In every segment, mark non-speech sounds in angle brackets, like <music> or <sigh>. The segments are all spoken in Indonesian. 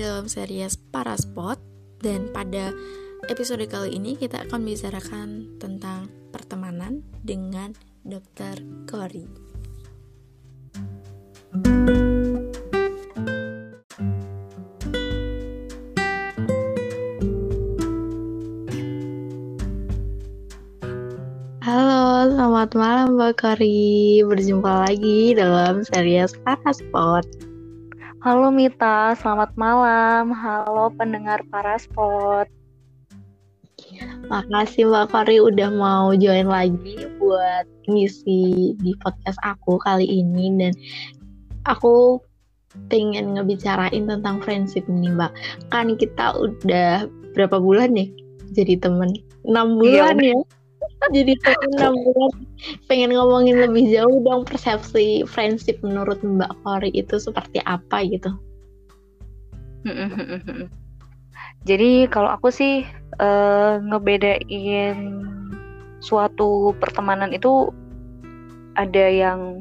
dalam series Paraspot dan pada episode kali ini kita akan membicarakan tentang pertemanan dengan Dr. Cory. Halo, selamat malam Mbak Cory. Berjumpa lagi dalam series Paraspot. Halo Mita, selamat malam. Halo pendengar Paraspot. Makasih Mbak Kori udah mau join lagi buat ngisi di podcast aku kali ini dan aku pengen ngebicarain tentang friendship nih Mbak. Kan kita udah berapa bulan nih jadi temen? 6 bulan iya. ya <laughs> jadi enam bulan pengen ngomongin lebih jauh dong persepsi friendship menurut Mbak Kori itu seperti apa gitu. <laughs> Jadi kalau aku sih uh, ngebedain suatu pertemanan itu ada yang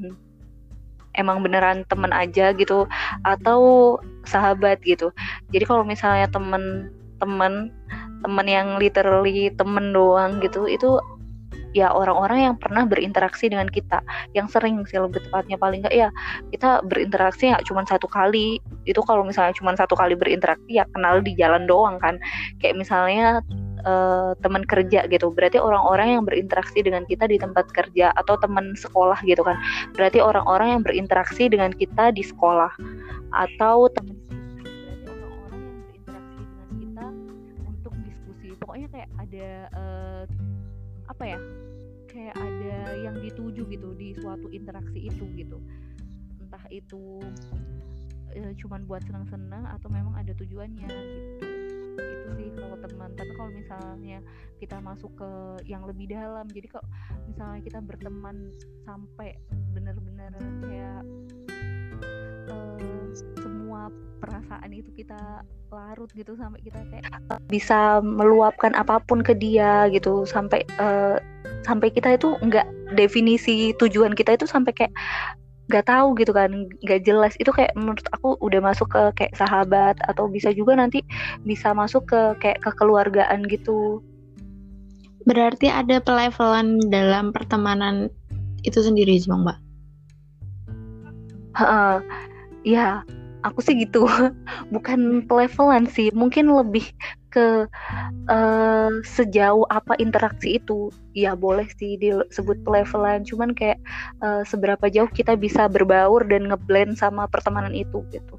emang beneran temen aja gitu atau sahabat gitu. Jadi kalau misalnya temen-temen temen yang literally temen doang gitu itu ya orang-orang yang pernah berinteraksi dengan kita yang sering sih lebih tepatnya paling enggak ya kita berinteraksi ya cuma satu kali. Itu kalau misalnya cuma satu kali berinteraksi ya kenal di jalan doang kan. Kayak misalnya uh, teman kerja gitu berarti orang-orang yang berinteraksi dengan kita di tempat kerja atau teman sekolah gitu kan. Berarti orang-orang yang berinteraksi dengan kita di sekolah atau teman pokoknya kayak ada uh, apa ya yang dituju gitu di suatu interaksi itu gitu. Entah itu e, cuman buat senang-senang atau memang ada tujuannya gitu. Itu sih kalau teman. Tapi kalau misalnya kita masuk ke yang lebih dalam jadi kalau misalnya kita berteman sampai benar-benar kayak semua perasaan itu kita larut gitu sampai kita kayak bisa meluapkan apa pun ke dia gitu. Sampai uh, sampai kita itu nggak definisi tujuan kita itu sampai kayak nggak tahu gitu kan nggak jelas. Itu kayak menurut aku udah masuk ke kayak sahabat atau bisa juga nanti bisa masuk ke kayak kekeluargaan gitu. Berarti ada pelevelan dalam pertemanan itu sendiri sih mbak? Uh, ya aku sih gitu. <laughs> Bukan pelevelan sih mungkin lebih ke uh, sejauh apa interaksi itu. Ya boleh sih disebut pelevelan cuman kayak uh, seberapa jauh kita bisa berbaur dan ngeblend sama pertemanan itu gitu.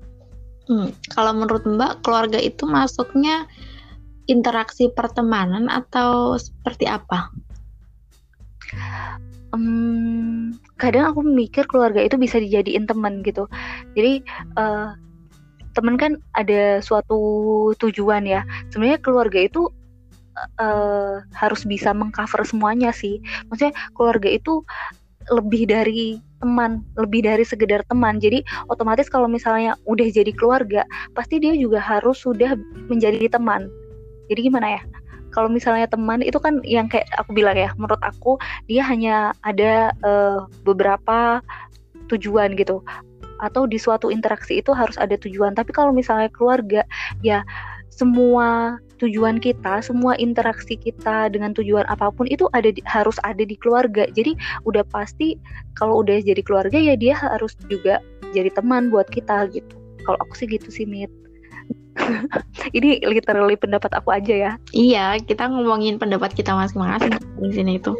Hmm, kalau menurut mbak keluarga itu masuknya interaksi pertemanan atau seperti apa? Um, kadang aku mikir keluarga itu bisa dijadiin teman gitu jadi uh, temen kan ada suatu tujuan ya sebenarnya keluarga itu uh, harus bisa mengcover semuanya sih maksudnya keluarga itu lebih dari teman, lebih dari sekedar teman. Jadi otomatis kalau misalnya udah jadi keluarga, pasti dia juga harus sudah menjadi teman. Jadi gimana ya? Kalau misalnya teman itu kan yang kayak aku bilang ya menurut aku dia hanya ada uh, beberapa tujuan gitu atau di suatu interaksi itu harus ada tujuan tapi kalau misalnya keluarga ya semua tujuan kita, semua interaksi kita dengan tujuan apa pun itu ada di, harus ada di keluarga. Jadi udah pasti kalau udah jadi keluarga ya dia harus juga jadi teman buat kita gitu. Kalau aku sih gitu sih Mit. <laughs> ini literally pendapat aku aja ya. Iya, kita ngomongin pendapat kita masing-masing di sini itu.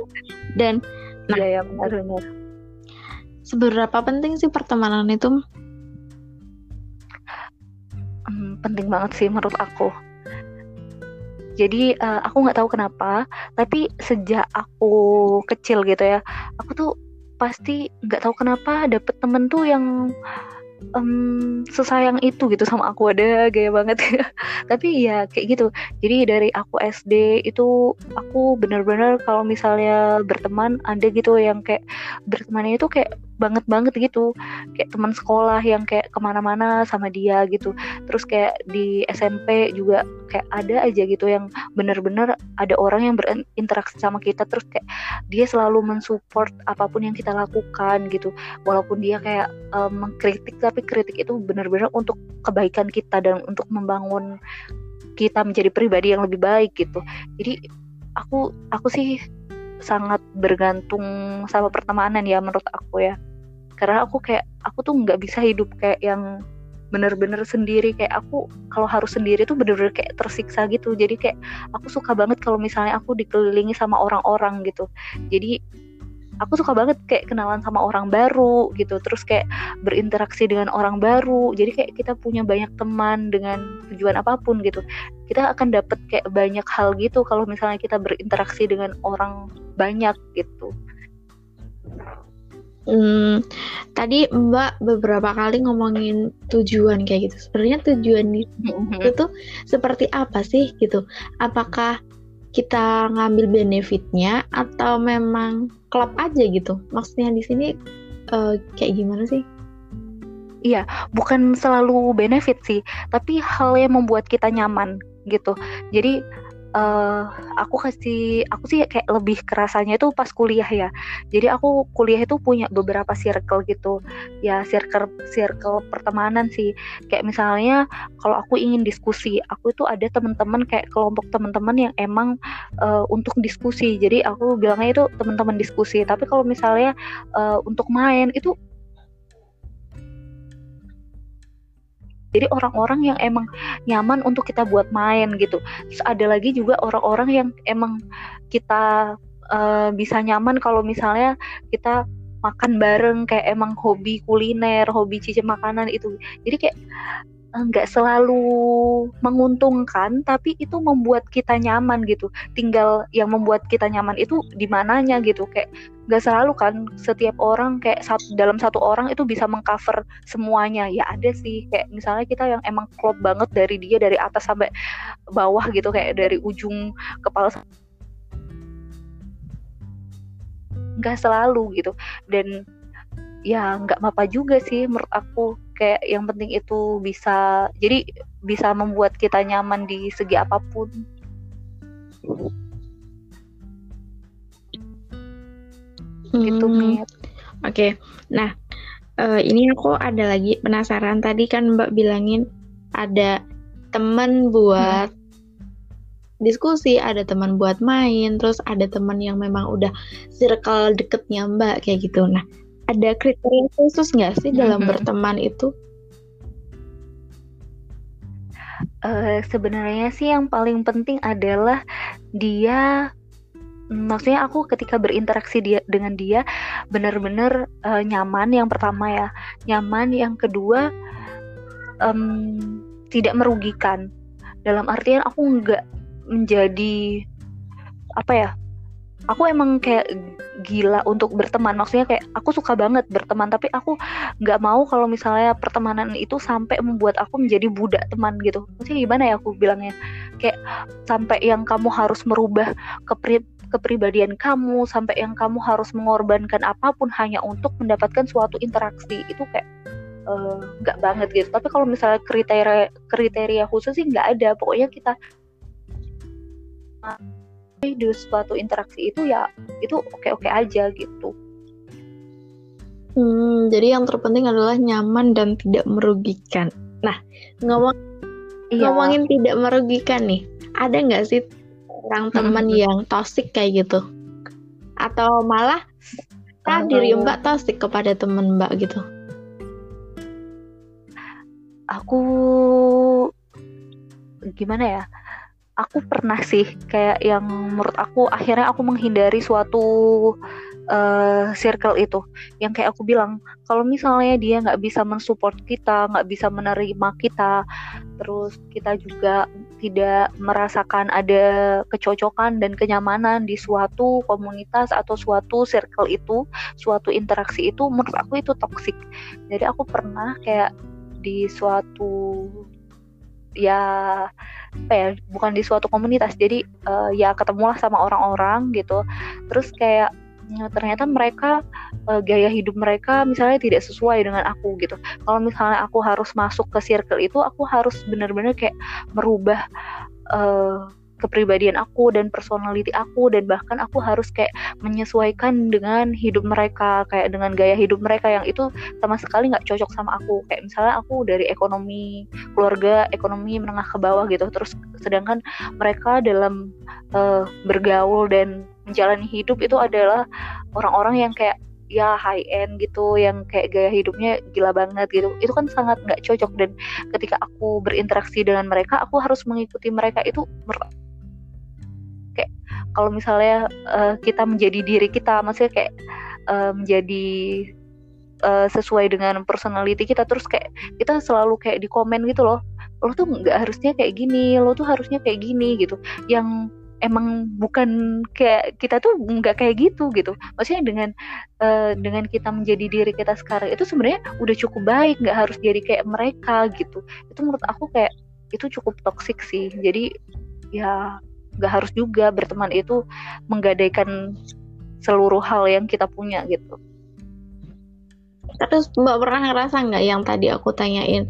Dan nah, iya, ya, benar benar. Seberapa penting sih pertemanan itu? Hmm, penting banget sih menurut aku. Jadi uh, aku nggak tahu kenapa, tapi sejak aku kecil gitu ya, aku tuh pasti nggak tahu kenapa dapet temen tuh yang um, sesayang itu gitu sama aku ada gaya banget. <laughs> Tapi ya kayak gitu. Jadi dari aku SD itu aku bener-bener kalau misalnya berteman ada gitu yang kayak bertemannya itu kayak banget banget gitu. Kayak teman sekolah yang kayak ke mana-mana sama dia gitu. Terus kayak di SMP juga kayak ada aja gitu yang bener-bener ada orang yang berinteraksi sama kita. Terus kayak dia selalu mensupport apa pun yang kita lakukan gitu. Walaupun dia kayak um, mengkritik tapi kritik itu bener-bener untuk kebaikan kita dan untuk membangun kita menjadi pribadi yang lebih baik gitu. Jadi aku aku sih sangat bergantung sama pertemanan ya menurut aku ya karena aku kayak aku tuh nggak bisa hidup kayak yang bener-bener sendiri. Kayak aku kalau harus sendiri tuh bener-bener kayak tersiksa gitu. Jadi kayak aku suka banget kalau misalnya aku dikelilingi sama orang-orang gitu. Jadi aku suka banget kayak kenalan sama orang baru gitu. Terus kayak berinteraksi dengan orang baru. Jadi kayak kita punya banyak teman dengan tujuan apa pun gitu. Kita akan dapat kayak banyak hal gitu kalau misalnya kita berinteraksi dengan orang banyak gitu. Hmm, tadi Mbak beberapa kali ngomongin tujuan kayak gitu. Sebenarnya tujuan itu, mm-hmm. itu seperti apa sih gitu? Apakah kita ngambil benefitnya atau memang klub aja gitu maksudnya di sini uh, kayak gimana sih Iya, bukan selalu benefit sih, tapi hal yang membuat kita nyaman gitu. Jadi uh, aku kasih aku sih kayak lebih kerasanya itu pas kuliah ya. Jadi aku kuliah itu punya beberapa circle gitu. Ya circle circle pertemanan sih. Kayak misalnya kalau aku ingin diskusi aku itu ada teman-teman kayak kelompok teman-teman yang emang uh, untuk diskusi. Jadi aku bilangnya itu teman-teman diskusi. Tapi kalau misalnya uh, untuk main itu jadi orang-orang yang emang nyaman untuk kita buat main gitu. Terus ada lagi juga orang-orang yang emang kita uh, bisa nyaman kalau misalnya kita makan bareng kayak emang hobi kuliner hobi cicip makanan itu. Jadi kayak nggak selalu menguntungkan tapi itu membuat kita nyaman gitu. Tinggal yang membuat kita nyaman itu di mananya gitu. Kayak nggak selalu kan setiap orang kayak satu, dalam satu orang itu bisa mengcover semuanya. Ya ada sih kayak misalnya kita yang emang klop banget dari dia dari atas sampai bawah gitu kayak dari ujung kepala nggak selalu gitu. Dan ya nggak apa juga sih menurut aku kayak yang penting itu bisa jadi bisa membuat kita nyaman di segi apa pun hmm. gitu. Oke, nah uh, ini aku ada lagi penasaran tadi kan Mbak bilangin ada teman buat hmm. diskusi, ada teman buat main, terus ada teman yang memang udah circle deketnya Mbak kayak gitu. Nah, ada kriteria khusus nggak sih dalam mm-hmm. berteman itu? Uh, sebenarnya sih yang paling penting adalah dia maksudnya aku ketika berinteraksi dia dengan dia benar-benar uh, nyaman yang pertama ya nyaman yang kedua um, tidak merugikan dalam artian aku nggak menjadi apa ya aku emang kayak gila untuk berteman. Maksudnya kayak aku suka banget berteman tapi aku nggak mau kalau misalnya pertemanan itu sampai membuat aku menjadi budak teman gitu. Maksudnya gimana ya aku bilangnya? Kayak sampai yang kamu harus merubah kepri kepribadian kamu sampai yang kamu harus mengorbankan apa pun hanya untuk mendapatkan suatu interaksi. Itu kayak eh, nggak uh, banget gitu. Tapi kalau misalnya kriteria kriteria khusus sih nggak ada. Pokoknya kita di suatu interaksi itu ya itu oke-oke aja gitu. Hmm, jadi yang terpenting adalah nyaman dan tidak merugikan. Nah, ngomong iya. ngomongin tidak merugikan nih, ada nggak sih orang teman hmm. yang toxic kayak gitu? Atau malah kan diri Mbak toxic kepada teman Mbak gitu? Aku gimana ya? Aku pernah sih kayak yang menurut aku akhirnya aku menghindari suatu uh, circle itu. Yang kayak aku bilang kalau misalnya dia nggak bisa mensupport kita nggak bisa menerima kita terus kita juga tidak merasakan ada kecocokan dan kenyamanan di suatu komunitas atau suatu circle itu suatu interaksi itu menurut aku itu toksik jadi aku pernah kayak di suatu ya apa ya bukan di suatu komunitas. Jadi uh, ya ketemulah sama orang-orang gitu. Terus kayak ya, ternyata mereka uh, gaya hidup mereka misalnya tidak sesuai dengan aku gitu. Kalau misalnya aku harus masuk ke circle itu aku harus benar-benar kayak merubah uh, kepribadian aku dan personality aku dan bahkan aku harus kayak menyesuaikan dengan hidup mereka kayak dengan gaya hidup mereka yang itu sama sekali nggak cocok sama aku. Kayak misalnya aku dari ekonomi keluarga ekonomi menengah ke bawah gitu. Terus sedangkan mereka dalam uh, bergaul dan menjalani hidup itu adalah orang-orang yang kayak ya high end gitu yang kayak gaya hidupnya gila banget gitu. Itu kan sangat nggak cocok dan ketika aku berinteraksi dengan mereka aku harus mengikuti mereka. Itu kayak kalau misalnya uh, kita menjadi diri kita maksudnya kayak uh, menjadi uh, sesuai dengan personality kita terus kayak kita selalu kayak di komen gitu loh lo tuh nggak harusnya kayak gini lo tuh harusnya kayak gini gitu. Yang emang bukan kayak kita tuh nggak kayak gitu gitu. Maksudnya dengan uh, dengan kita menjadi diri kita sekarang itu sebenarnya udah cukup baik nggak harus jadi kayak mereka gitu. Itu menurut aku kayak itu cukup toksik sih. Jadi ya nggak harus juga berteman itu menggadaikan seluruh hal yang kita punya gitu terus mbak pernah ngerasa nggak yang tadi aku tanyain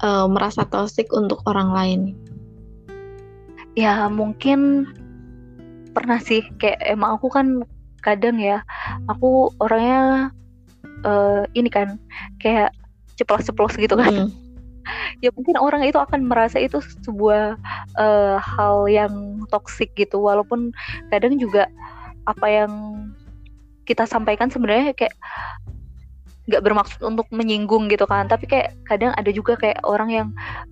uh, merasa toksik untuk orang lain ya mungkin pernah sih kayak emang aku kan kadang ya aku orangnya uh, ini kan kayak ceplos-ceplos gitu kan. Hmm. Ya mungkin orang itu akan merasa itu sebuah uh, hal yang toksik gitu. Walaupun kadang juga apa yang kita sampaikan sebenarnya kayak nggak bermaksud untuk menyinggung gitu kan. Tapi kayak kadang ada juga kayak orang yang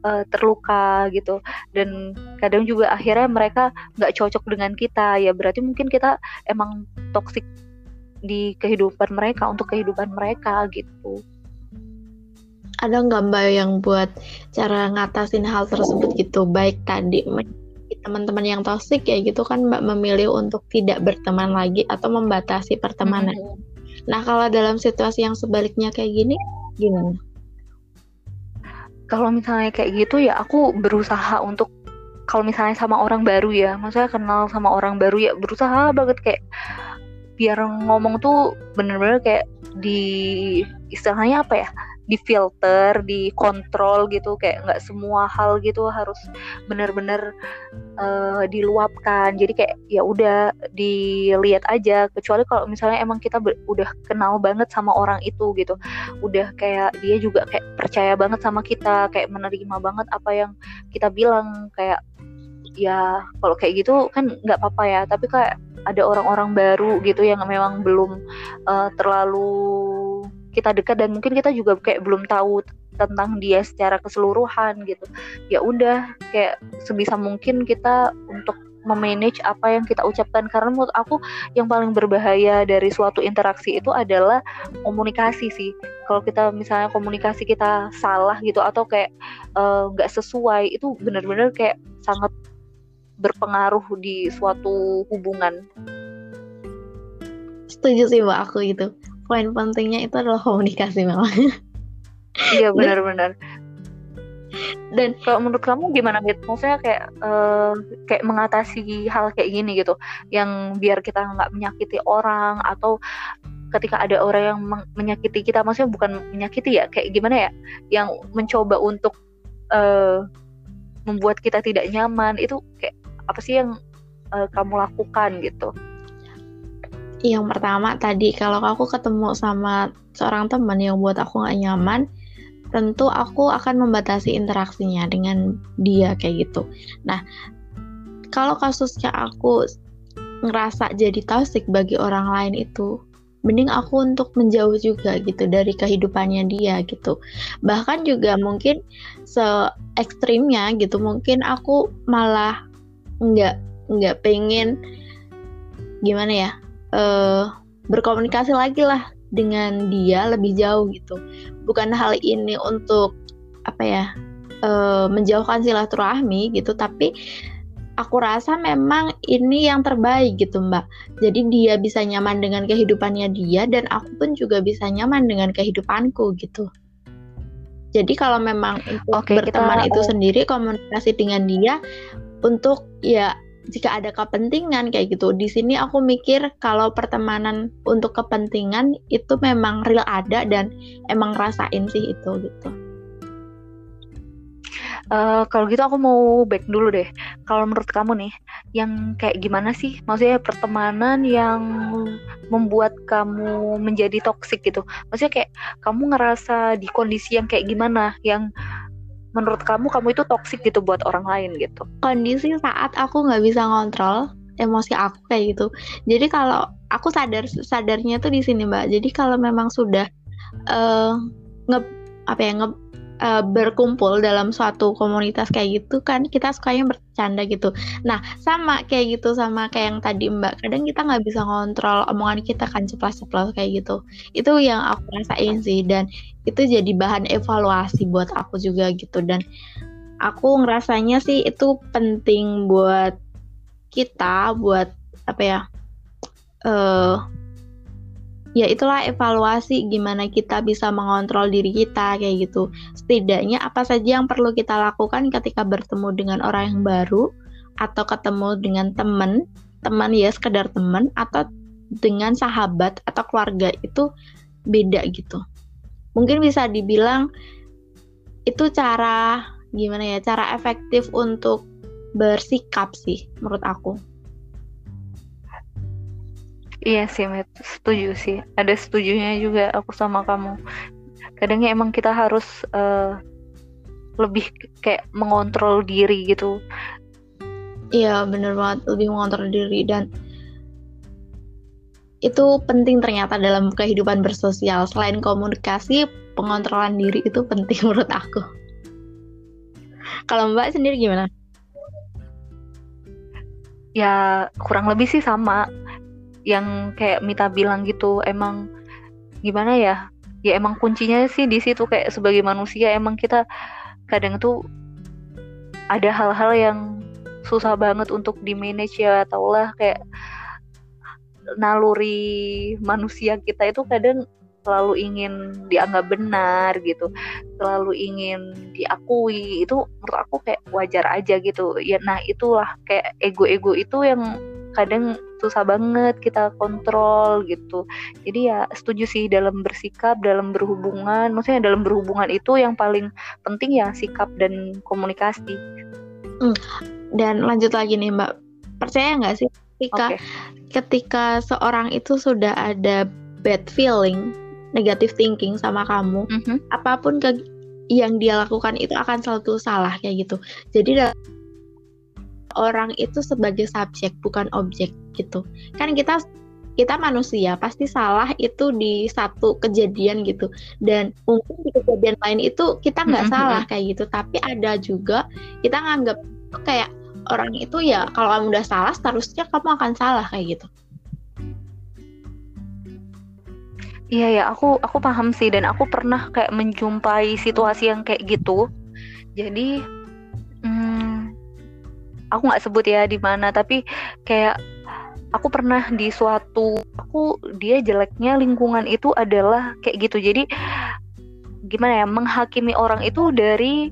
uh, terluka gitu. Dan kadang juga akhirnya mereka nggak cocok dengan kita. Ya berarti mungkin kita emang toksik di kehidupan mereka untuk kehidupan mereka gitu ada nggak mbak yang buat cara ngatasin hal tersebut gitu baik tadi teman-teman yang toksik kayak gitu kan mbak memilih untuk tidak berteman lagi atau membatasi pertemanan mm -hmm Nah, kalau dalam situasi yang sebaliknya kayak gini, gimana? Kalau misalnya kayak gitu ya aku berusaha untuk kalau misalnya sama orang baru ya, maksudnya kenal sama orang baru ya berusaha banget kayak biar ngomong tuh bener-bener kayak di istilahnya apa ya? Di filter, dikontrol gitu kayak nggak semua hal gitu harus benar-benar uh, diluapkan. Jadi kayak ya udah dilihat aja kecuali kalau misalnya emang kita udah kenal banget sama orang itu gitu. Udah kayak dia juga kayak percaya banget sama kita, kayak menerima banget apa yang kita bilang kayak ya kalau kayak gitu kan nggak apa-apa ya, tapi kayak ada orang-orang baru gitu yang memang belum uh, terlalu kita dekat dan mungkin kita juga kayak belum tahu tentang dia secara keseluruhan gitu. Ya udah kayak sebisa mungkin kita untuk memanage apa yang kita ucapkan. Karena menurut aku yang paling berbahaya dari suatu interaksi itu adalah komunikasi sih. Kalau kita misalnya komunikasi kita salah gitu atau kayak eh, nggak uh, sesuai itu benar-benar kayak sangat berpengaruh di suatu hubungan. Setuju sih mbak aku itu poin pentingnya itu adalah komunikasi memang iya <laughs> benar-benar. Dan kalau menurut kamu gimana gitu maksudnya kayak uh, kayak mengatasi hal kayak gini gitu yang biar kita nggak menyakiti orang atau ketika ada orang yang menyakiti kita maksudnya bukan menyakiti ya kayak gimana ya? Yang mencoba untuk uh, membuat kita tidak nyaman itu kayak apa sih yang uh, kamu lakukan gitu yang pertama tadi kalau aku ketemu sama seorang teman yang buat aku gak nyaman tentu aku akan membatasi interaksinya dengan dia kayak gitu. Nah kalau kasusnya aku ngerasa jadi toxic bagi orang lain itu mending aku untuk menjauh juga gitu dari kehidupannya dia gitu. Bahkan juga mungkin se ekstrimnya gitu mungkin aku malah nggak nggak pengen gimana ya uh, berkomunikasi lagi lah dengan dia lebih jauh gitu. Bukan hal ini untuk apa ya uh, menjauhkan silaturahmi gitu, tapi aku rasa memang ini yang terbaik gitu mbak. Jadi dia bisa nyaman dengan kehidupannya dia dan aku pun juga bisa nyaman dengan kehidupanku gitu. Jadi kalau memang untuk okay, berteman kita... itu sendiri komunikasi dengan dia untuk ya jika ada kepentingan kayak gitu. Di sini aku mikir kalau pertemanan untuk kepentingan itu memang real ada dan emang rasain sih itu gitu. Uh, kalau gitu aku mau back dulu deh. Kalau menurut kamu nih, yang kayak gimana sih? Maksudnya pertemanan yang membuat kamu menjadi toksik gitu. Maksudnya kayak kamu ngerasa di kondisi yang kayak gimana? Yang menurut kamu kamu itu toksik gitu buat orang lain gitu? Kondisi saat aku nggak bisa ngontrol emosi aku kayak gitu. Jadi kalau aku sadar sadarnya tuh di sini mbak. Jadi kalau memang sudah uh, nge apa ya nge uh, berkumpul dalam suatu komunitas kayak gitu kan kita sukanya bercanda gitu. Nah sama kayak gitu sama kayak yang tadi Mbak. Kadang kita nggak bisa ngontrol omongan kita kan ceplos-ceplos kayak gitu. Itu yang aku rasain sih dan itu jadi bahan evaluasi buat aku juga gitu dan aku ngerasanya sih itu penting buat kita buat apa ya uh, ya itulah evaluasi gimana kita bisa mengontrol diri kita kayak gitu. Setidaknya apa saja yang perlu kita lakukan ketika bertemu dengan orang yang baru atau ketemu dengan teman, teman ya sekedar teman atau dengan sahabat atau keluarga itu beda gitu. Mungkin bisa dibilang itu cara gimana ya, cara efektif untuk bersikap sih menurut aku. Iya sih, Met. setuju sih. Ada setujunya juga aku sama kamu. Kadangnya emang kita harus uh, lebih kayak mengontrol diri gitu. Iya, bener banget. Lebih mengontrol diri dan itu penting ternyata dalam kehidupan bersosial. Selain komunikasi, pengontrolan diri itu penting <laughs> menurut aku. Kalau Mbak sendiri gimana? Ya kurang lebih sih sama yang kayak Mita bilang gitu emang gimana ya? Ya emang kuncinya sih di situ kayak sebagai manusia emang kita kadang tuh ada hal-hal yang susah banget untuk di manage ya atau lah kayak naluri manusia kita itu kadang selalu ingin dianggap benar gitu selalu ingin diakui itu menurut aku kayak wajar aja gitu. Ya nah itulah kayak ego-ego itu yang kadang susah banget kita kontrol gitu jadi ya setuju sih dalam bersikap dalam berhubungan maksudnya dalam berhubungan itu yang paling penting ya sikap dan komunikasi hmm. dan lanjut lagi nih mbak percaya nggak sih ketika okay. ketika seorang itu sudah ada bad feeling negative thinking sama kamu mm -hmm. apa pun ke yang dia lakukan itu akan selalu salah kayak gitu jadi orang itu sebagai subjek bukan objek gitu. Kan kita kita manusia pasti salah itu di satu kejadian gitu. Dan mungkin di kejadian lain itu kita nggak mm-hmm. salah kayak gitu. Tapi ada juga kita nganggap kayak orang itu ya kalau kamu udah salah seterusnya kamu akan salah kayak gitu. Iya ya, aku aku paham sih. Dan aku pernah kayak menjumpai situasi yang kayak gitu. Jadi aku nggak sebut ya di mana tapi kayak aku pernah di suatu aku dia jeleknya lingkungan itu adalah kayak gitu jadi gimana ya menghakimi orang itu dari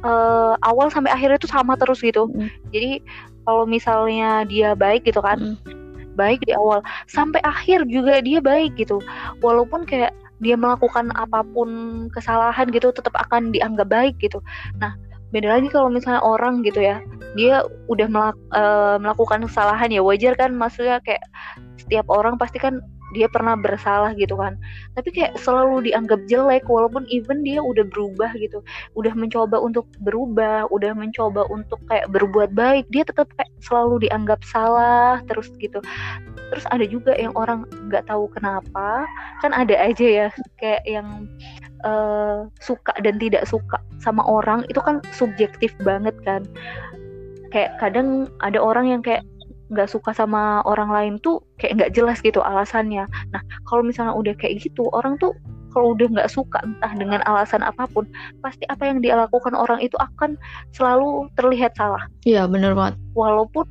uh, awal sampai akhir itu sama terus gitu mm. jadi kalau misalnya dia baik gitu kan mm. baik di awal sampai akhir juga dia baik gitu walaupun kayak dia melakukan apa pun kesalahan gitu tetap akan dianggap baik gitu nah beda lagi kalau misalnya orang gitu ya. Dia udah melak uh, melakukan kesalahan ya wajar kan? Maksudnya kayak setiap orang pasti kan dia pernah bersalah gitu kan. Tapi kayak selalu dianggap jelek walaupun even dia udah berubah gitu. Udah mencoba untuk berubah udah mencoba untuk kayak berbuat baik dia tetap kayak selalu dianggap salah terus gitu terus ada juga yang orang nggak tahu kenapa kan ada aja ya kayak yang uh, suka dan tidak suka sama orang itu kan subjektif banget kan. Kayak kadang ada orang yang kayak nggak suka sama orang lain tuh kayak nggak jelas gitu alasannya. Nah kalau misalnya udah kayak gitu orang tuh kalau udah nggak suka entah dengan alasan apa pun pasti apa yang dia lakukan orang itu akan selalu terlihat salah. Iya bener banget. Walaupun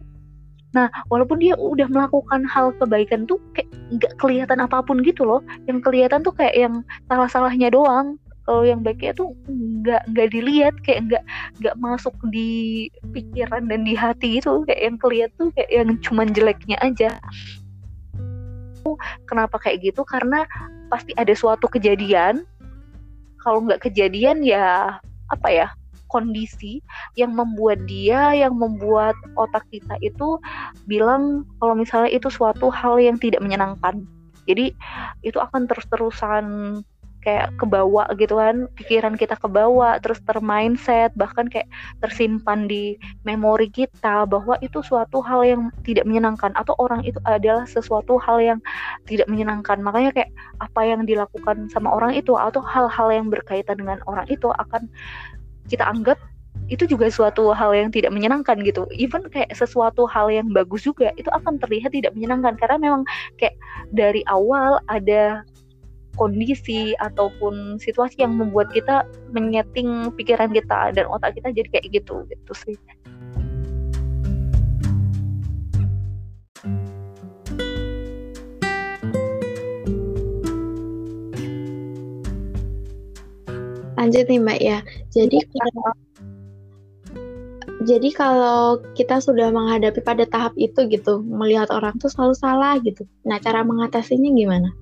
Nah, walaupun dia udah melakukan hal kebaikan tuh kayak nggak kelihatan apa pun gitu loh. Yang kelihatan tuh kayak yang salah-salahnya doang. kalau yang baiknya tuh nggak nggak dilihat kayak nggak nggak masuk di pikiran dan di hati itu. Kayak yang kelihat tuh kayak yang cuman jeleknya aja. Kenapa kayak gitu? Karena pasti ada suatu kejadian. Kalau nggak kejadian ya apa ya kondisi yang membuat dia yang membuat otak kita itu bilang kalau misalnya itu suatu hal yang tidak menyenangkan. Jadi itu akan terus-terusan kayak kebawa gitu kan pikiran kita kebawa terus termindset bahkan kayak tersimpan di memori kita bahwa itu suatu hal yang tidak menyenangkan atau orang itu adalah sesuatu hal yang tidak menyenangkan. Makanya kayak apa yang dilakukan sama orang itu atau hal-hal yang berkaitan dengan orang itu akan kita anggap itu juga suatu hal yang tidak menyenangkan gitu. Even kayak sesuatu hal yang bagus juga itu akan terlihat tidak menyenangkan karena memang kayak dari awal ada kondisi ataupun situasi yang membuat kita menyeting pikiran kita dan otak kita jadi kayak gitu gitu sih. Lanjut nih Mbak ya. Jadi kalau jadi kalau kita sudah menghadapi pada tahap itu gitu, melihat orang tuh selalu salah gitu. Nah, cara mengatasinya gimana?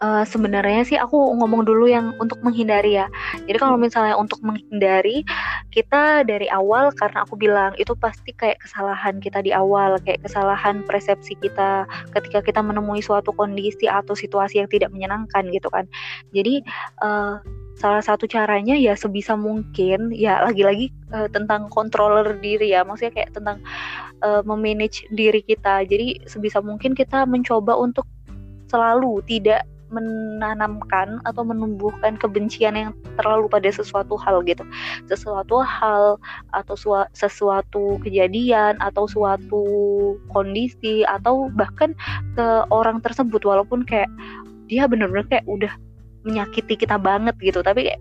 Uh, sebenarnya sih aku ngomong dulu yang untuk menghindari ya. Jadi kalau misalnya untuk menghindari, kita dari awal karena aku bilang itu pasti kayak kesalahan kita di awal, kayak kesalahan persepsi kita ketika kita menemui suatu kondisi atau situasi yang tidak menyenangkan gitu kan. Jadi uh, salah satu caranya ya sebisa mungkin ya lagi-lagi uh, tentang controller diri ya maksudnya kayak tentang uh, memanage diri kita jadi sebisa mungkin kita mencoba untuk selalu tidak menanamkan atau menumbuhkan kebencian yang terlalu pada sesuatu hal gitu. Sesuatu hal atau sesuatu kejadian atau suatu kondisi atau bahkan ke orang tersebut walaupun kayak dia benar-benar kayak udah menyakiti kita banget gitu. Tapi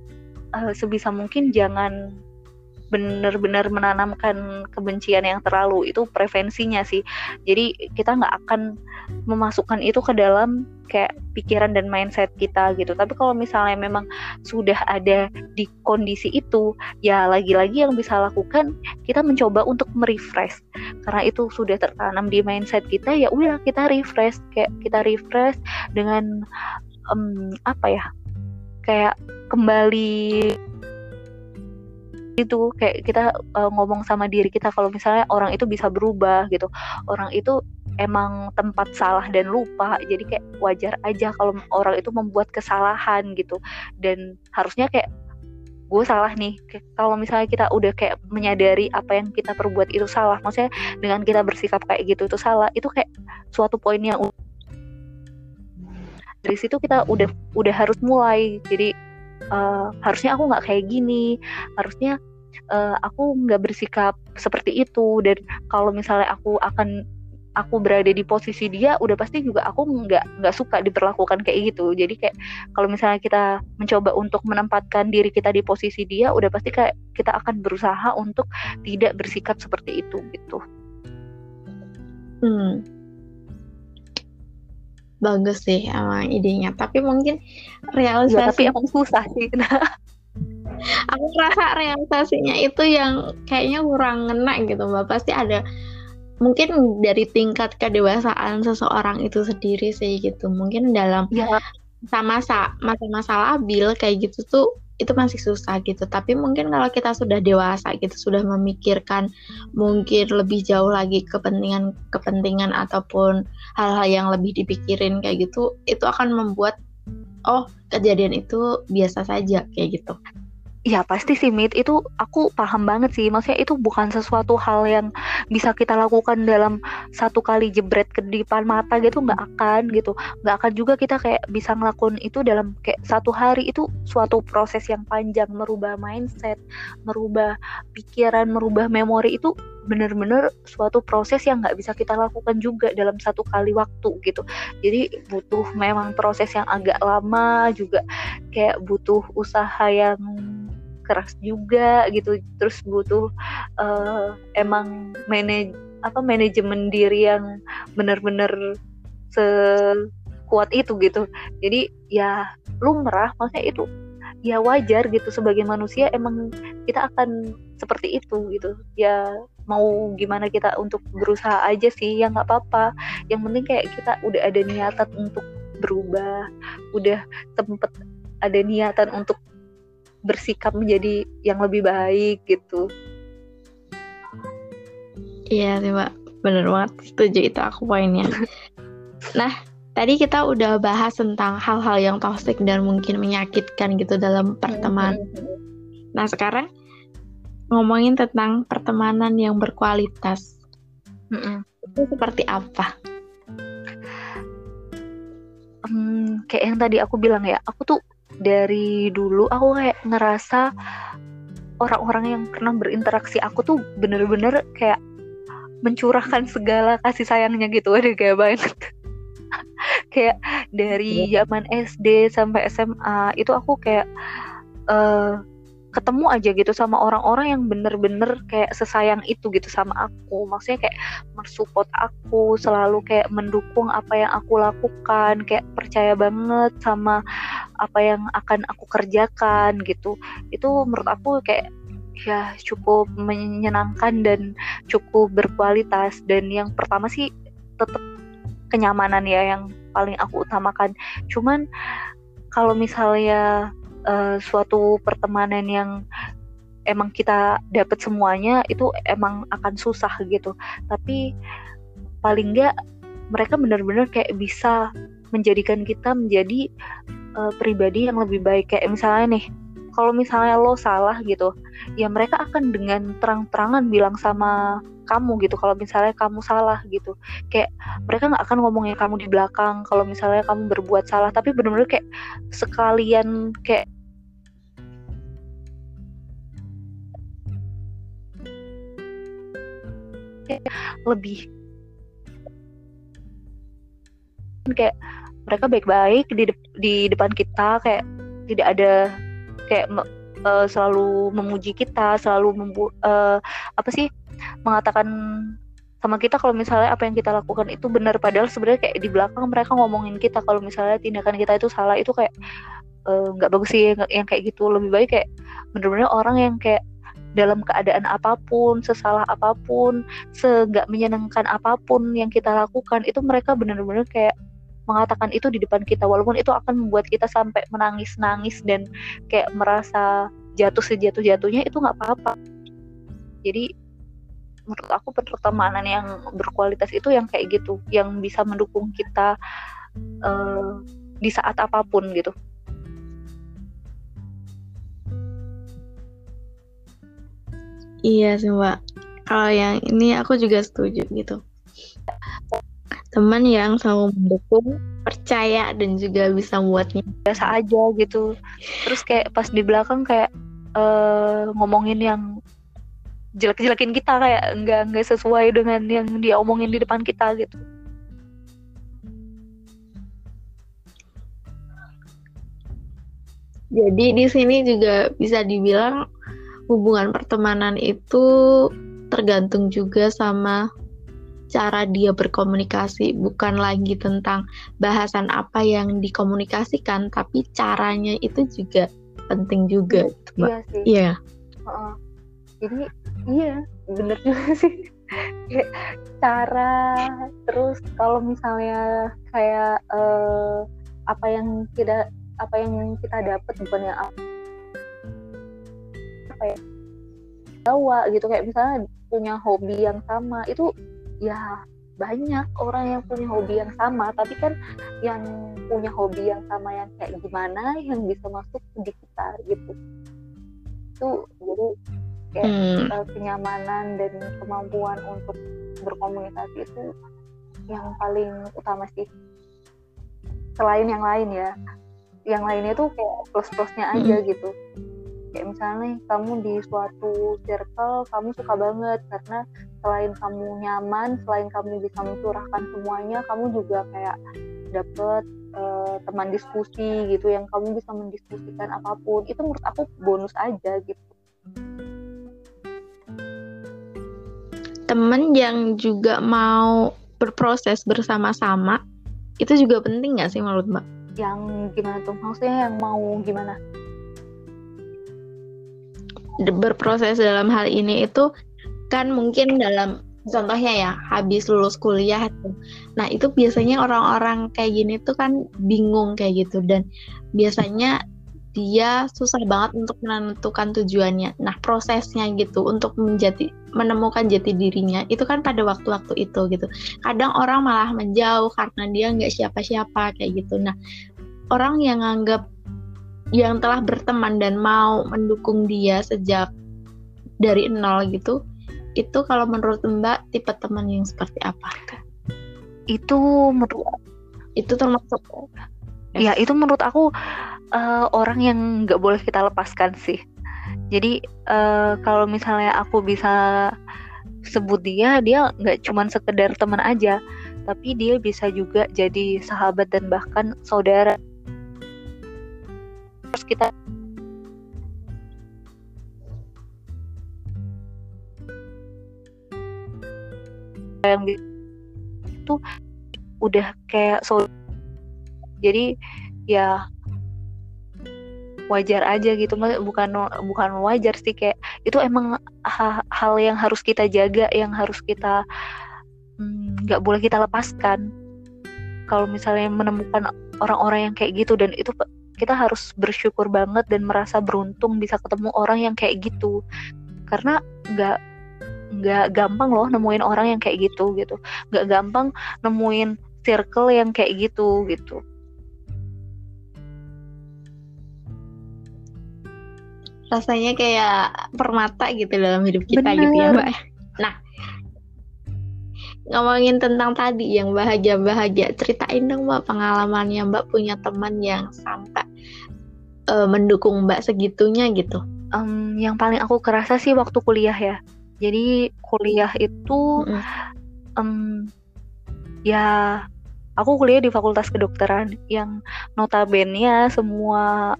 uh, sebisa mungkin jangan benar-benar menanamkan kebencian yang terlalu itu prevensinya sih. Jadi kita nggak akan memasukkan itu ke dalam kayak pikiran dan mindset kita gitu. Tapi kalau misalnya memang sudah ada di kondisi itu ya lagi-lagi yang bisa lakukan kita mencoba untuk merefresh. Karena itu sudah tertanam di mindset kita ya udah kita refresh kayak kita refresh dengan um, apa ya kayak kembali itu kayak kita uh, ngomong sama diri kita kalau misalnya orang itu bisa berubah gitu. Orang itu emang tempat salah dan lupa jadi kayak wajar aja kalau orang itu membuat kesalahan gitu. Dan harusnya kayak gue salah nih. Kalau misalnya kita udah kayak menyadari apa yang kita perbuat itu salah maksudnya dengan kita bersikap kayak gitu itu salah itu kayak suatu poin yang dari situ kita udah udah harus mulai jadi uh, harusnya aku nggak kayak gini harusnya uh, aku nggak bersikap seperti itu. Dan kalau misalnya aku akan aku berada di posisi dia udah pasti juga aku nggak nggak suka diperlakukan kayak gitu. Jadi kayak kalau misalnya kita mencoba untuk menempatkan diri kita di posisi dia udah pasti kayak kita akan berusaha untuk tidak bersikap seperti itu gitu. Hmm bagus sih emang idenya. Tapi mungkin realisasi ya, tapi emang susah sih. <laughs> Aku rasa realisasinya itu yang kayaknya kurang ngena gitu mbak. Pasti ada mungkin dari tingkat kedewasaan seseorang itu sendiri sih gitu. Mungkin dalam ya. masa masa-masa labil kayak gitu tuh itu masih susah gitu. Tapi mungkin kalau kita sudah dewasa gitu sudah memikirkan mungkin lebih jauh lagi kepentingan kepentingan ataupun hal-hal yang lebih dipikirin kayak gitu itu akan membuat oh kejadian itu biasa saja kayak gitu Ya pasti sih Mit, itu aku paham banget sih. Maksudnya itu bukan sesuatu hal yang bisa kita lakukan dalam satu kali jebret ke depan mata gitu nggak akan gitu. Nggak akan juga kita kayak bisa ngelakuin itu dalam kayak satu hari itu suatu proses yang panjang merubah mindset, merubah pikiran, merubah memori itu bener-bener suatu proses yang nggak bisa kita lakukan juga dalam satu kali waktu gitu. Jadi butuh memang proses yang agak lama juga kayak butuh usaha yang keras juga gitu. Terus butuh uh, emang manaj apa manajemen diri yang benar-benar sekuat itu gitu. Jadi ya lumrah maksudnya itu ya wajar gitu. Sebagai manusia emang kita akan seperti itu gitu. Ya mau gimana kita untuk berusaha aja sih ya nggak apa-apa. Yang penting kayak kita udah ada niatan untuk berubah udah sempet ada niatan untuk bersikap menjadi yang lebih baik gitu iya sih mbak bener banget setuju itu aku poinnya <laughs> nah tadi kita udah bahas tentang hal-hal yang toxic dan mungkin menyakitkan gitu dalam pertemanan. Mm-hmm. Nah sekarang ngomongin tentang pertemanan yang berkualitas. Mm-hmm. Itu seperti apa? Hmm, kayak yang tadi aku bilang ya, aku tuh dari dulu aku kayak ngerasa orang-orang yang pernah berinteraksi aku tuh bener-bener kayak mencurahkan segala kasih sayangnya gitu, ada kayak banget <laughs> kayak dari iya. zaman SD sampai SMA itu aku kayak uh, ketemu aja gitu sama orang-orang yang bener-bener kayak sesayang itu gitu sama aku. Maksudnya kayak mensupport aku selalu kayak mendukung apa yang aku lakukan kayak percaya banget sama apa yang akan aku kerjakan gitu. Itu menurut aku kayak ya cukup menyenangkan dan cukup berkualitas. Dan yang pertama sih tetap kenyamanan ya yang paling aku utamakan. Cuman kalau misalnya uh, suatu pertemanan yang emang kita dapat semuanya itu emang akan susah gitu. Tapi paling nggak mereka benar-benar kayak bisa menjadikan kita menjadi uh, pribadi yang lebih baik. Kayak misalnya nih kalau misalnya lo salah gitu ya mereka akan dengan terang-terangan bilang sama kamu gitu kalau misalnya kamu salah gitu. Kayak mereka nggak akan ngomongin kamu di belakang kalau misalnya kamu berbuat salah tapi benar-benar kayak sekalian kayak lebih kayak mereka baik-baik di de di depan kita kayak tidak ada kayak uh, selalu memuji kita, selalu membu uh, apa sih mengatakan sama kita kalau misalnya apa yang kita lakukan itu benar. Padahal sebenarnya kayak di belakang mereka ngomongin kita kalau misalnya tindakan kita itu salah itu kayak eh, nggak uh, bagus sih yang, yang kayak gitu. Lebih baik kayak benar-benar orang yang kayak dalam keadaan apa pun, sesalah apa pun, seenggak menyenangkan apa pun yang kita lakukan itu mereka benar-benar kayak mengatakan itu di depan kita. Walaupun itu akan membuat kita sampai menangis-nangis dan kayak merasa jatuh sejatuh-jatuhnya itu nggak apa-apa. Jadi menurut aku pertemanan yang berkualitas itu yang kayak gitu yang bisa mendukung kita uh, di saat apa pun gitu iya sih mbak. Kalau yang ini aku juga setuju gitu. Teman yang selalu mendukung percaya dan juga bisa buatnya biasa aja gitu. Terus kayak pas di belakang kayak uh, ngomongin yang jelek-jelekin kita kayak nggak nggak sesuai dengan yang dia omongin di depan kita gitu. Jadi di sini juga bisa dibilang hubungan pertemanan itu tergantung juga sama cara dia berkomunikasi bukan lagi tentang bahasan apa yang dikomunikasikan tapi caranya itu juga penting juga gitu, Mbak. Iya sih. Iya. Uh, jadi iya bener juga <laughs> sih. cara terus kalau misalnya kayak uh, apa yang tidak apa yang kita dapat bukan yang apa ya bawa gitu kayak misalnya punya hobi yang sama itu ya banyak orang yang punya hobi yang sama tapi kan yang punya hobi yang sama yang kayak gimana yang bisa masuk di kita gitu itu jadi kayak hmm. uh, kenyamanan dan kemampuan untuk berkomunikasi itu yang paling utama sih selain yang lain ya yang lainnya tuh kayak plus plusnya aja hmm. gitu kayak misalnya kamu di suatu circle kamu suka banget karena selain kamu nyaman selain kamu bisa mencurahkan semuanya kamu juga kayak dapet uh, teman diskusi gitu yang kamu bisa mendiskusikan apa pun. Itu menurut aku bonus aja gitu. Temen yang juga mau berproses bersama-sama itu juga penting nggak sih menurut mbak? Yang gimana tuh? Maksudnya yang mau gimana berproses dalam hal ini itu kan mungkin dalam contohnya ya habis lulus kuliah tuh. Nah, itu biasanya orang-orang kayak gini tuh kan bingung kayak gitu dan biasanya dia susah banget untuk menentukan tujuannya. Nah, prosesnya gitu untuk menjadi menemukan jati dirinya itu kan pada waktu-waktu itu gitu. Kadang orang malah menjauh karena dia nggak siapa-siapa kayak gitu. Nah, orang yang anggap yang telah berteman dan mau mendukung dia sejak dari nol gitu, itu kalau menurut Mbak tipe teman yang seperti apa? Itu menurut itu termasuk ya? Itu menurut aku uh, orang yang nggak boleh kita lepaskan sih. Jadi uh, kalau misalnya aku bisa sebut dia dia nggak cuma sekedar teman aja tapi dia bisa juga jadi sahabat dan bahkan saudara kita yang itu udah kayak saudara jadi ya wajar aja gitu. Bukan bukan wajar sih kayak itu emang hal yang harus kita jaga yang harus kita mm, nggak hmm, boleh kita lepaskan. Kalau misalnya menemukan orang-orang yang kayak gitu dan itu kita harus bersyukur banget dan merasa beruntung bisa ketemu orang yang kayak gitu. Karena nggak nggak gampang loh nemuin orang yang kayak gitu gitu. Nggak gampang nemuin circle yang kayak gitu gitu. Rasanya kayak permata gitu dalam hidup kita Bener. gitu ya mbak. Nah ngomongin tentang tadi yang bahagia-bahagia ceritain dong mbak pengalamannya mbak punya teman yang sampai uh, mendukung mbak segitunya gitu. Um, yang paling aku kerasa sih waktu kuliah ya. Jadi kuliah itu mm -hmm. um, ya aku kuliah di fakultas kedokteran yang notabene semua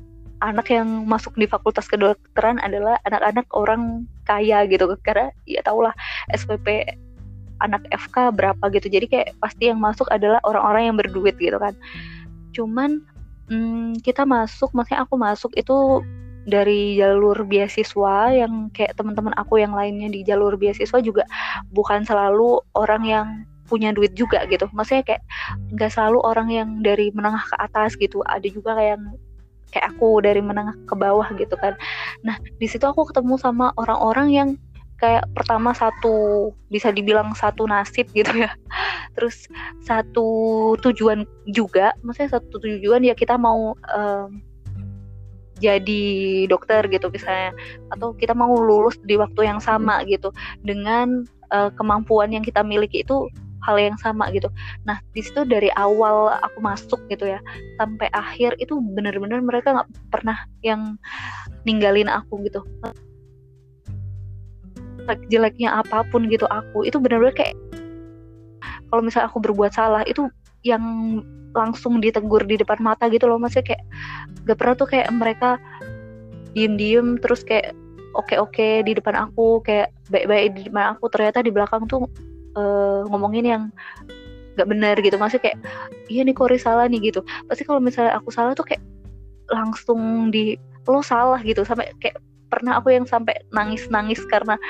anak yang masuk di fakultas kedokteran adalah anak-anak orang kaya gitu. Karena ya tau lah SPP anak FK berapa gitu. Jadi kayak pasti yang masuk adalah orang-orang yang berduit gitu kan. Cuman hmm, kita masuk maksudnya aku masuk itu dari jalur beasiswa yang kayak teman-teman aku yang lainnya di jalur beasiswa juga bukan selalu orang yang punya duit juga gitu. Maksudnya kayak nggak selalu orang yang dari menengah ke atas gitu. Ada juga kayak yang kayak aku dari menengah ke bawah gitu kan. Nah di situ aku ketemu sama orang-orang yang kayak pertama satu bisa dibilang satu nasib gitu ya <laughs> terus satu tujuan juga maksudnya satu tujuan ya kita mau um, jadi dokter gitu misalnya atau kita mau lulus di waktu yang sama gitu dengan uh, kemampuan yang kita miliki itu hal yang sama gitu. Nah di situ dari awal aku masuk gitu ya sampai akhir itu benar-benar mereka nggak pernah yang ninggalin aku gitu. Jeleknya apa pun gitu aku itu benar-benar kayak kalau misalnya aku berbuat salah itu yang langsung ditegur di depan mata gitu loh maksudnya kayak gak pernah tuh kayak mereka diem-diem terus kayak oke-oke di depan aku kayak baik-baik di depan aku ternyata di belakang tuh uh, ngomongin yang nggak benar gitu masih kayak iya nih Kori salah nih gitu. Pasti kalau misalnya aku salah tuh kayak langsung di lo salah gitu sampai kayak pernah aku yang sampai nangis nangis karena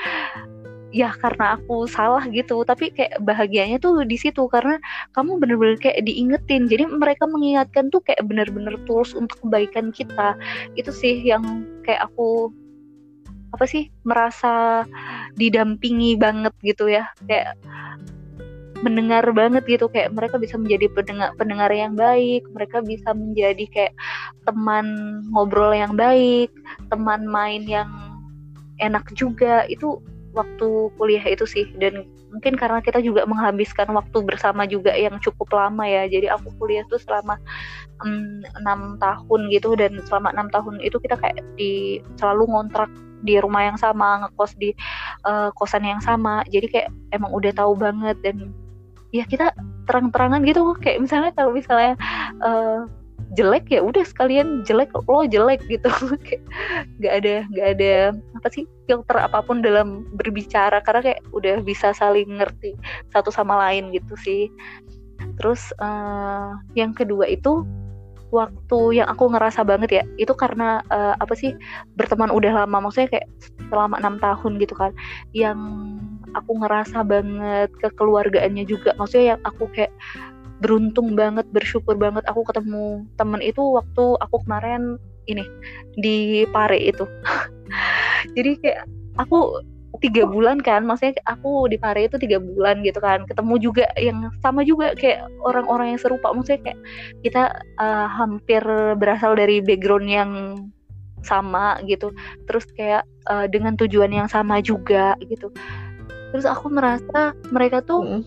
ya karena aku salah gitu. Tapi kayak bahagianya tuh di situ karena kamu bener-bener kayak diingetin. Jadi mereka mengingatkan tuh kayak bener-bener tulus untuk kebaikan kita. Itu sih yang kayak aku apa sih merasa didampingi banget gitu ya. Kayak mendengar banget gitu kayak mereka bisa menjadi pendengar pendengar yang baik mereka bisa menjadi kayak teman ngobrol yang baik teman main yang enak juga. Itu waktu kuliah itu sih dan mungkin karena kita juga menghabiskan waktu bersama juga yang cukup lama ya. Jadi aku kuliah tuh selama enam tahun gitu dan selama enam tahun itu kita kayak di selalu ngontrak di rumah yang sama ngekos di uh, kosan yang sama. Jadi kayak emang udah tahu banget dan ya kita terang-terangan gitu kayak misalnya kalau misalnya uh, jelek ya udah sekalian jelek lo jelek gitu. <laughs> Kayak nggak ada nggak ada apa sih filter apa pun dalam berbicara karena kayak udah bisa saling ngerti satu sama lain gitu sih. Terus uh, yang kedua itu waktu yang aku ngerasa banget ya itu karena uh, apa sih berteman udah lama maksudnya kayak selama enam tahun gitu kan yang aku ngerasa banget kekeluargaannya juga maksudnya yang aku kayak beruntung banget bersyukur banget aku ketemu temen itu waktu aku kemarin ini di Pare itu. <laughs> Jadi kayak aku tiga bulan kan maksudnya aku di Pare itu tiga bulan gitu kan ketemu juga yang sama juga kayak orang-orang yang serupa maksudnya kayak kita uh, hampir berasal dari background yang sama gitu terus kayak uh, dengan tujuan yang sama juga gitu terus aku merasa mereka tuh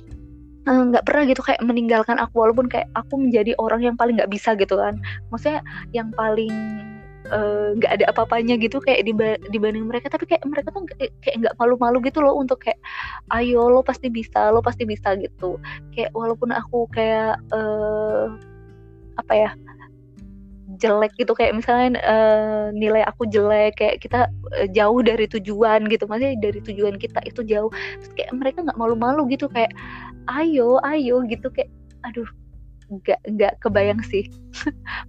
nggak mm. pernah gitu kayak meninggalkan aku walaupun kayak aku menjadi orang yang paling nggak bisa gitu kan maksudnya yang paling Eh, nggak uh, ada apa-apanya gitu kayak dibanding mereka. Tapi kayak mereka tuh kayak nggak malu-malu gitu loh untuk kayak ayo lo pasti bisa lo pasti bisa gitu. Kayak walaupun aku kayak uh, apa ya jelek gitu kayak misalnya uh, nilai aku jelek kayak kita uh, jauh dari tujuan gitu. Maksudnya dari tujuan kita itu jauh. Terus kayak mereka nggak malu-malu gitu kayak ayo ayo gitu kayak aduh nggak nggak kebayang sih.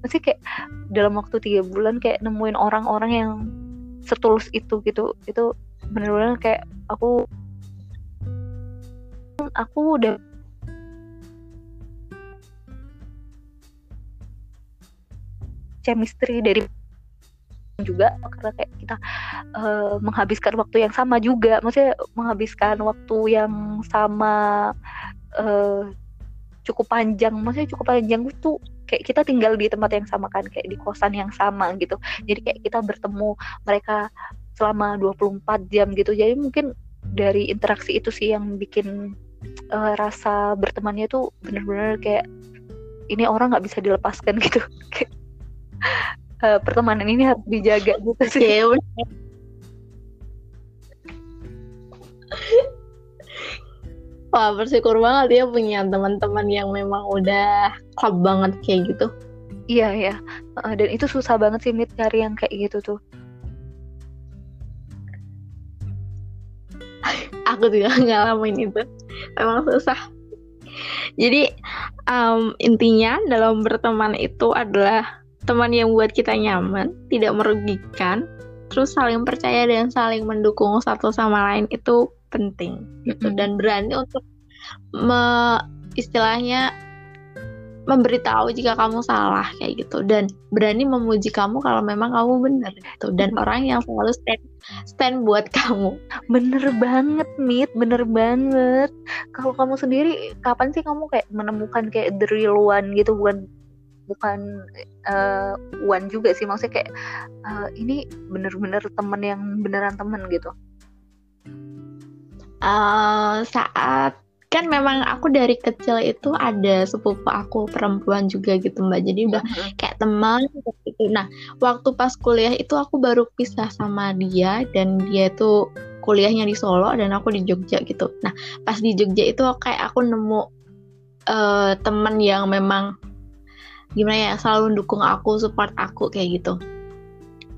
Masih kayak dalam waktu tiga bulan kayak nemuin orang-orang yang setulus itu gitu itu bener-bener kayak aku aku udah chemistry dari juga karena kayak kita uh, menghabiskan waktu yang sama juga. Maksudnya menghabiskan waktu yang sama uh, cukup panjang maksudnya cukup panjang itu kayak kita tinggal di tempat yang sama kan kayak di kosan yang sama gitu. Jadi kayak kita bertemu mereka selama 24 jam gitu. Jadi mungkin dari interaksi itu sih yang bikin uh, rasa bertemannya tuh bener-bener kayak ini orang nggak bisa dilepaskan gitu. <laughs> Uh, pertemanan ini harus dijaga gitu sih Wah bersyukur banget ya punya teman-teman yang memang udah klub banget kayak gitu. Iya ya, dan itu susah banget sih mit cari yang kayak gitu tuh. <laughs> Aku juga ngalamin itu, memang susah. Jadi um, intinya dalam berteman itu adalah teman yang buat kita nyaman, tidak merugikan, terus saling percaya dan saling mendukung satu sama lain itu penting gitu. Dan berani untuk me, istilahnya memberitahu jika kamu salah kayak gitu. Dan berani memuji kamu kalau memang kamu benar gitu. Dan orang yang selalu stand stand buat <laughs> kamu. Bener banget mit. Bener banget. Kalau kamu sendiri kapan sih kamu kayak menemukan kayak the real one gitu? Bukan bukan uh, one juga sih. Maksudnya kayak uh, ini bener-bener temen yang beneran temen gitu uh, saat kan memang aku dari kecil itu ada sepupu aku perempuan juga gitu mbak. Jadi udah kayak teman gitu. Nah waktu pas kuliah itu aku baru pisah sama dia dan dia itu kuliahnya di Solo dan aku di Jogja gitu. Nah pas di Jogja itu kayak aku nemu uh, temen yang memang gimana ya selalu mendukung aku support aku kayak gitu.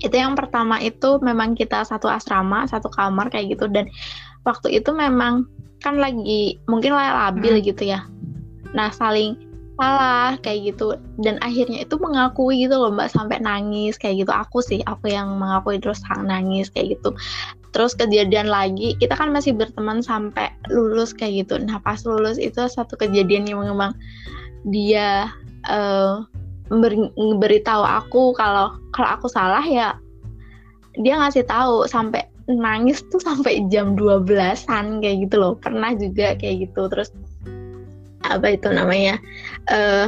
Itu yang pertama itu memang kita satu asrama satu kamar kayak gitu dan waktu itu memang kan lagi mungkin lah labil hmm. gitu ya. Nah saling salah kayak gitu. Dan akhirnya itu mengakui gitu loh mbak sampai nangis kayak gitu. Aku sih aku yang mengakui terus nangis kayak gitu. Terus kejadian lagi kita kan masih berteman sampai lulus kayak gitu. Nah pas lulus itu satu kejadian yang memang dia uh, memberi, tahu aku kalau kalau aku salah ya dia ngasih tahu sampai nangis tuh sampai jam 12-an kayak gitu loh. Pernah juga kayak gitu. Terus apa itu namanya uh,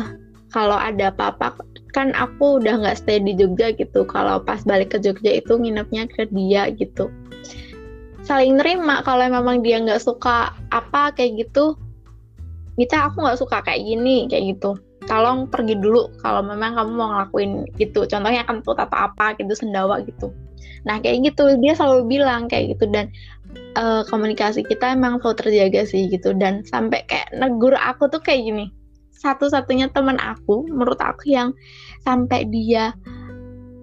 kalau ada apa-apa kan aku udah nggak stay di Jogja gitu. Kalau pas balik ke Jogja itu nginepnya ke dia gitu. Saling nerima kalau memang dia nggak suka apa kayak gitu. Kita aku nggak suka kayak gini kayak gitu. Tolong pergi dulu kalau memang kamu mau ngelakuin gitu contohnya kentut atau apa gitu sendawa gitu nah kayak gitu. Dia selalu bilang kayak gitu dan uh, komunikasi kita emang selalu terjaga sih gitu. Dan sampai kayak negur aku tuh kayak gini. Satu-satunya teman aku menurut aku yang sampai dia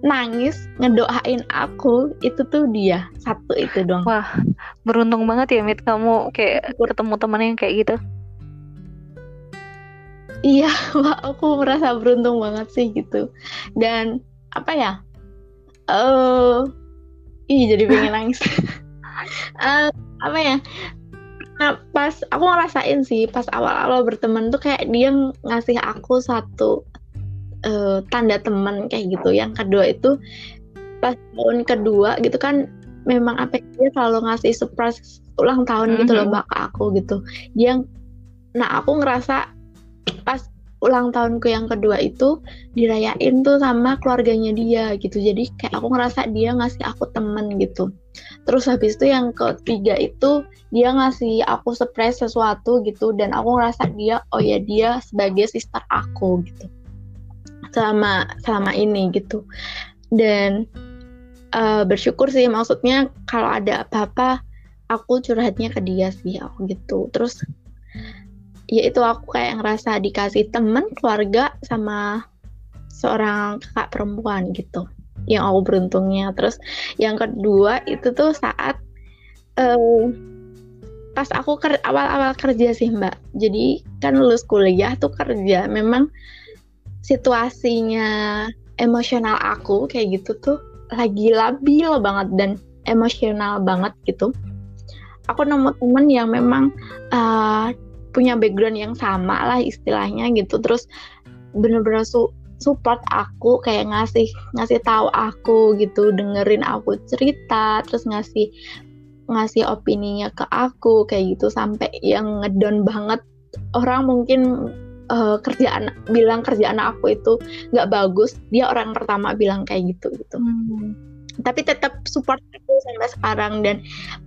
nangis ngedoain aku itu tuh dia. Satu itu dong wah beruntung banget ya Mit kamu kayak ketemu teman yang kayak gitu. Iya <laughs> mbak aku merasa beruntung banget sih gitu. Dan apa ya eh uh, ih jadi pengen nangis. Uh, <laughs> apa ya? Nah, pas aku ngerasain sih pas awal-awal berteman tuh kayak dia ngasih aku satu uh, tanda teman kayak gitu. Yang kedua itu pas tahun kedua gitu kan memang apa ya, dia selalu ngasih surprise ulang tahun mm -hmm. gitu loh mbak ke aku gitu. Dia nah aku ngerasa pas ulang tahunku yang kedua itu dirayain tuh sama keluarganya dia gitu. Jadi kayak aku ngerasa dia ngasih aku temen gitu. Terus habis itu yang ketiga itu dia ngasih aku surprise sesuatu gitu dan aku ngerasa dia oh ya dia sebagai sister aku gitu. Selama selama ini gitu. Dan uh, bersyukur sih maksudnya kalau ada apa-apa aku curhatnya ke dia sih aku gitu. Terus ya itu aku kayak ngerasa dikasih temen keluarga sama seorang kakak perempuan gitu yang aku beruntungnya. Terus yang kedua itu tuh saat uh, pas aku ker awal-awal kerja sih mbak. Jadi kan lulus kuliah tuh kerja memang situasinya emosional aku kayak gitu tuh lagi labil banget dan emosional banget gitu. Aku nemu temen yang memang uh, punya background yang sama lah istilahnya gitu. Terus bener-bener su support aku kayak ngasih ngasih tahu aku gitu dengerin aku cerita terus ngasih ngasih opininya ke aku kayak gitu. Sampai yang ngedon banget orang mungkin uh, kerjaan bilang kerjaan aku itu nggak bagus dia orang pertama bilang kayak gitu gitu. Hmm tapi tetap support aku sampai sekarang. Dan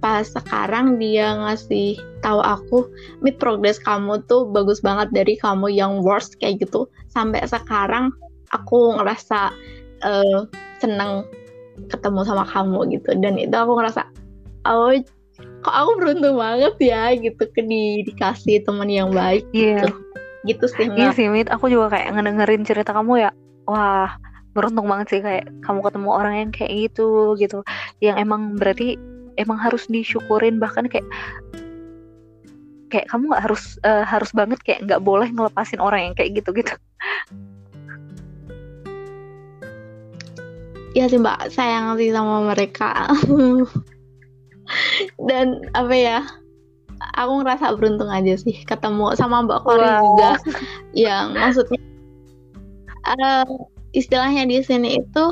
pas sekarang dia ngasih tahu aku mid progress kamu tuh bagus banget dari kamu yang worst kayak gitu. Sampai sekarang aku ngerasa uh, seneng ketemu sama kamu gitu. Dan itu aku ngerasa oh kok aku beruntung banget ya gitu. Ke di, dikasih teman yang baik yeah. gitu. Gitu sih Iya sih Mit. Aku juga kayak ngedengerin cerita kamu ya wah beruntung banget sih kayak kamu ketemu orang yang kayak gitu gitu. Yang emang berarti emang harus disyukurin bahkan kayak kayak kamu nggak harus uh, harus banget kayak nggak boleh ngelepasin orang yang kayak gitu gitu ya sih mbak. Sayang sih sama mereka. <laughs> Dan apa ya aku ngerasa beruntung aja sih ketemu sama mbak Kori wow. juga. Yang maksudnya uh, istilahnya di sini itu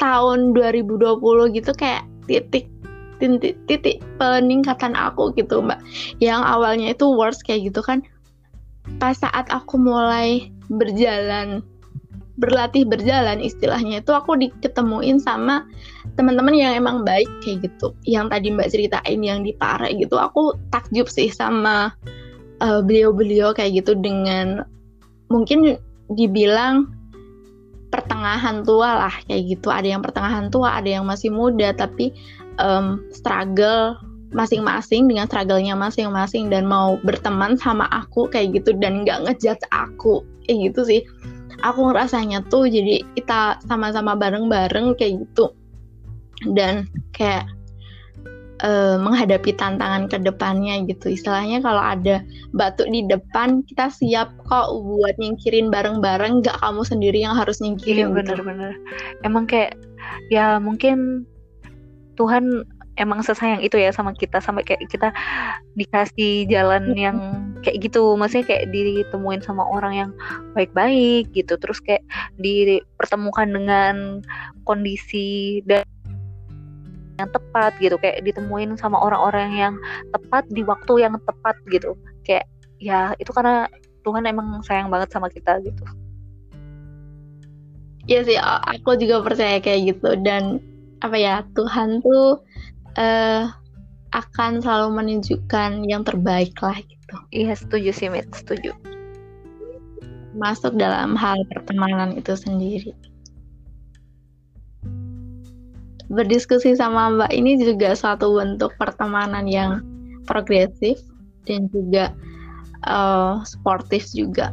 tahun 2020 gitu kayak titik titik titik peningkatan aku gitu mbak. Yang awalnya itu worst kayak gitu kan. Pas saat aku mulai berjalan berlatih berjalan istilahnya itu aku diketemuin sama teman-teman yang emang baik kayak gitu. Yang tadi mbak ceritain yang di Pare gitu aku takjub sih sama uh, beliau-beliau kayak gitu dengan mungkin dibilang pertengahan tua lah kayak gitu. Ada yang pertengahan tua ada yang masih muda tapi um, struggle masing-masing dengan struggle-nya masing-masing dan mau berteman sama aku kayak gitu dan nggak ngejudge aku. Kayak gitu sih. Aku ngerasanya tuh jadi kita sama-sama bareng-bareng kayak gitu. Dan kayak uh, menghadapi tantangan ke depannya gitu. Istilahnya kalau ada batuk di depan, kita siap kok buat nyingkirin bareng-bareng, gak kamu sendiri yang harus nyingkirin. Iya bener-bener. Gitu. Emang kayak ya mungkin Tuhan emang sesayang itu ya sama kita sampai kayak kita dikasih jalan yang kayak gitu maksudnya kayak ditemuin sama orang yang baik-baik gitu terus kayak dipertemukan dengan kondisi dan yang tepat gitu kayak ditemuin sama orang-orang yang tepat di waktu yang tepat gitu. Kayak ya itu karena Tuhan emang sayang banget sama kita gitu. Iya sih aku juga percaya kayak gitu. Dan apa ya Tuhan tuh uh, akan selalu menunjukkan yang terbaik lah gitu. Iya setuju sih Mit, setuju. Masuk dalam hal pertemanan itu sendiri berdiskusi sama Mbak ini juga suatu bentuk pertemanan yang progresif dan juga uh, sportif juga.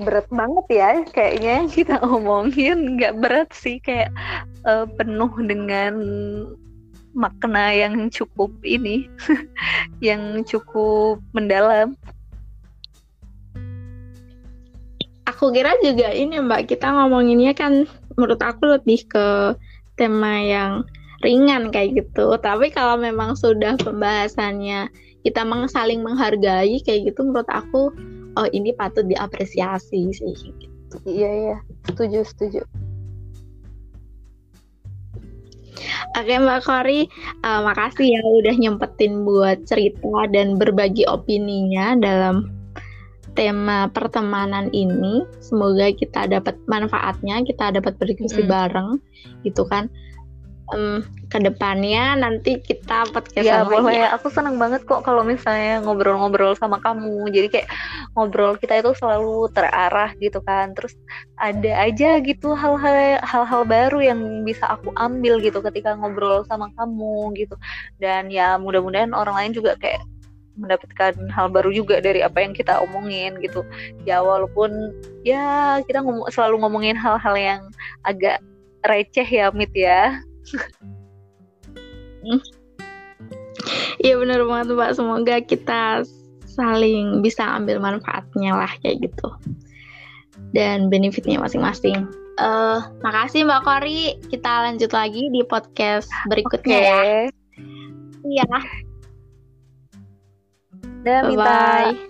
berat banget ya kayaknya kita <laughs> omongin nggak berat sih kayak uh, penuh dengan makna yang cukup ini, <laughs> yang cukup mendalam. Aku kira juga ini Mbak, kita ngomonginnya kan menurut aku lebih ke tema yang ringan kayak gitu. Tapi kalau memang sudah pembahasannya kita saling menghargai kayak gitu menurut aku oh ini patut diapresiasi sih. Iya iya, setuju setuju. Oke Mbak Kori, uh, makasih ya udah nyempetin buat cerita dan berbagi opininya dalam tema pertemanan ini. Semoga kita dapat manfaatnya, kita dapat berdiskusi mm. bareng, gitu kan um, ke depannya nanti kita podcast ya boleh ya. aku senang banget kok kalau misalnya ngobrol-ngobrol sama kamu jadi kayak ngobrol kita itu selalu terarah gitu kan terus ada aja gitu hal-hal hal-hal baru yang bisa aku ambil gitu ketika ngobrol sama kamu gitu dan ya mudah-mudahan orang lain juga kayak mendapatkan hal baru juga dari apa yang kita omongin gitu ya walaupun ya kita ngom selalu ngomongin hal-hal yang agak receh ya Mit ya Iya benar banget Pak. Semoga kita saling bisa ambil manfaatnya lah kayak gitu. Dan benefitnya masing-masing. Uh, makasih Mbak Kori. Kita lanjut lagi di podcast berikutnya okay. ya. Iya. Bye bye.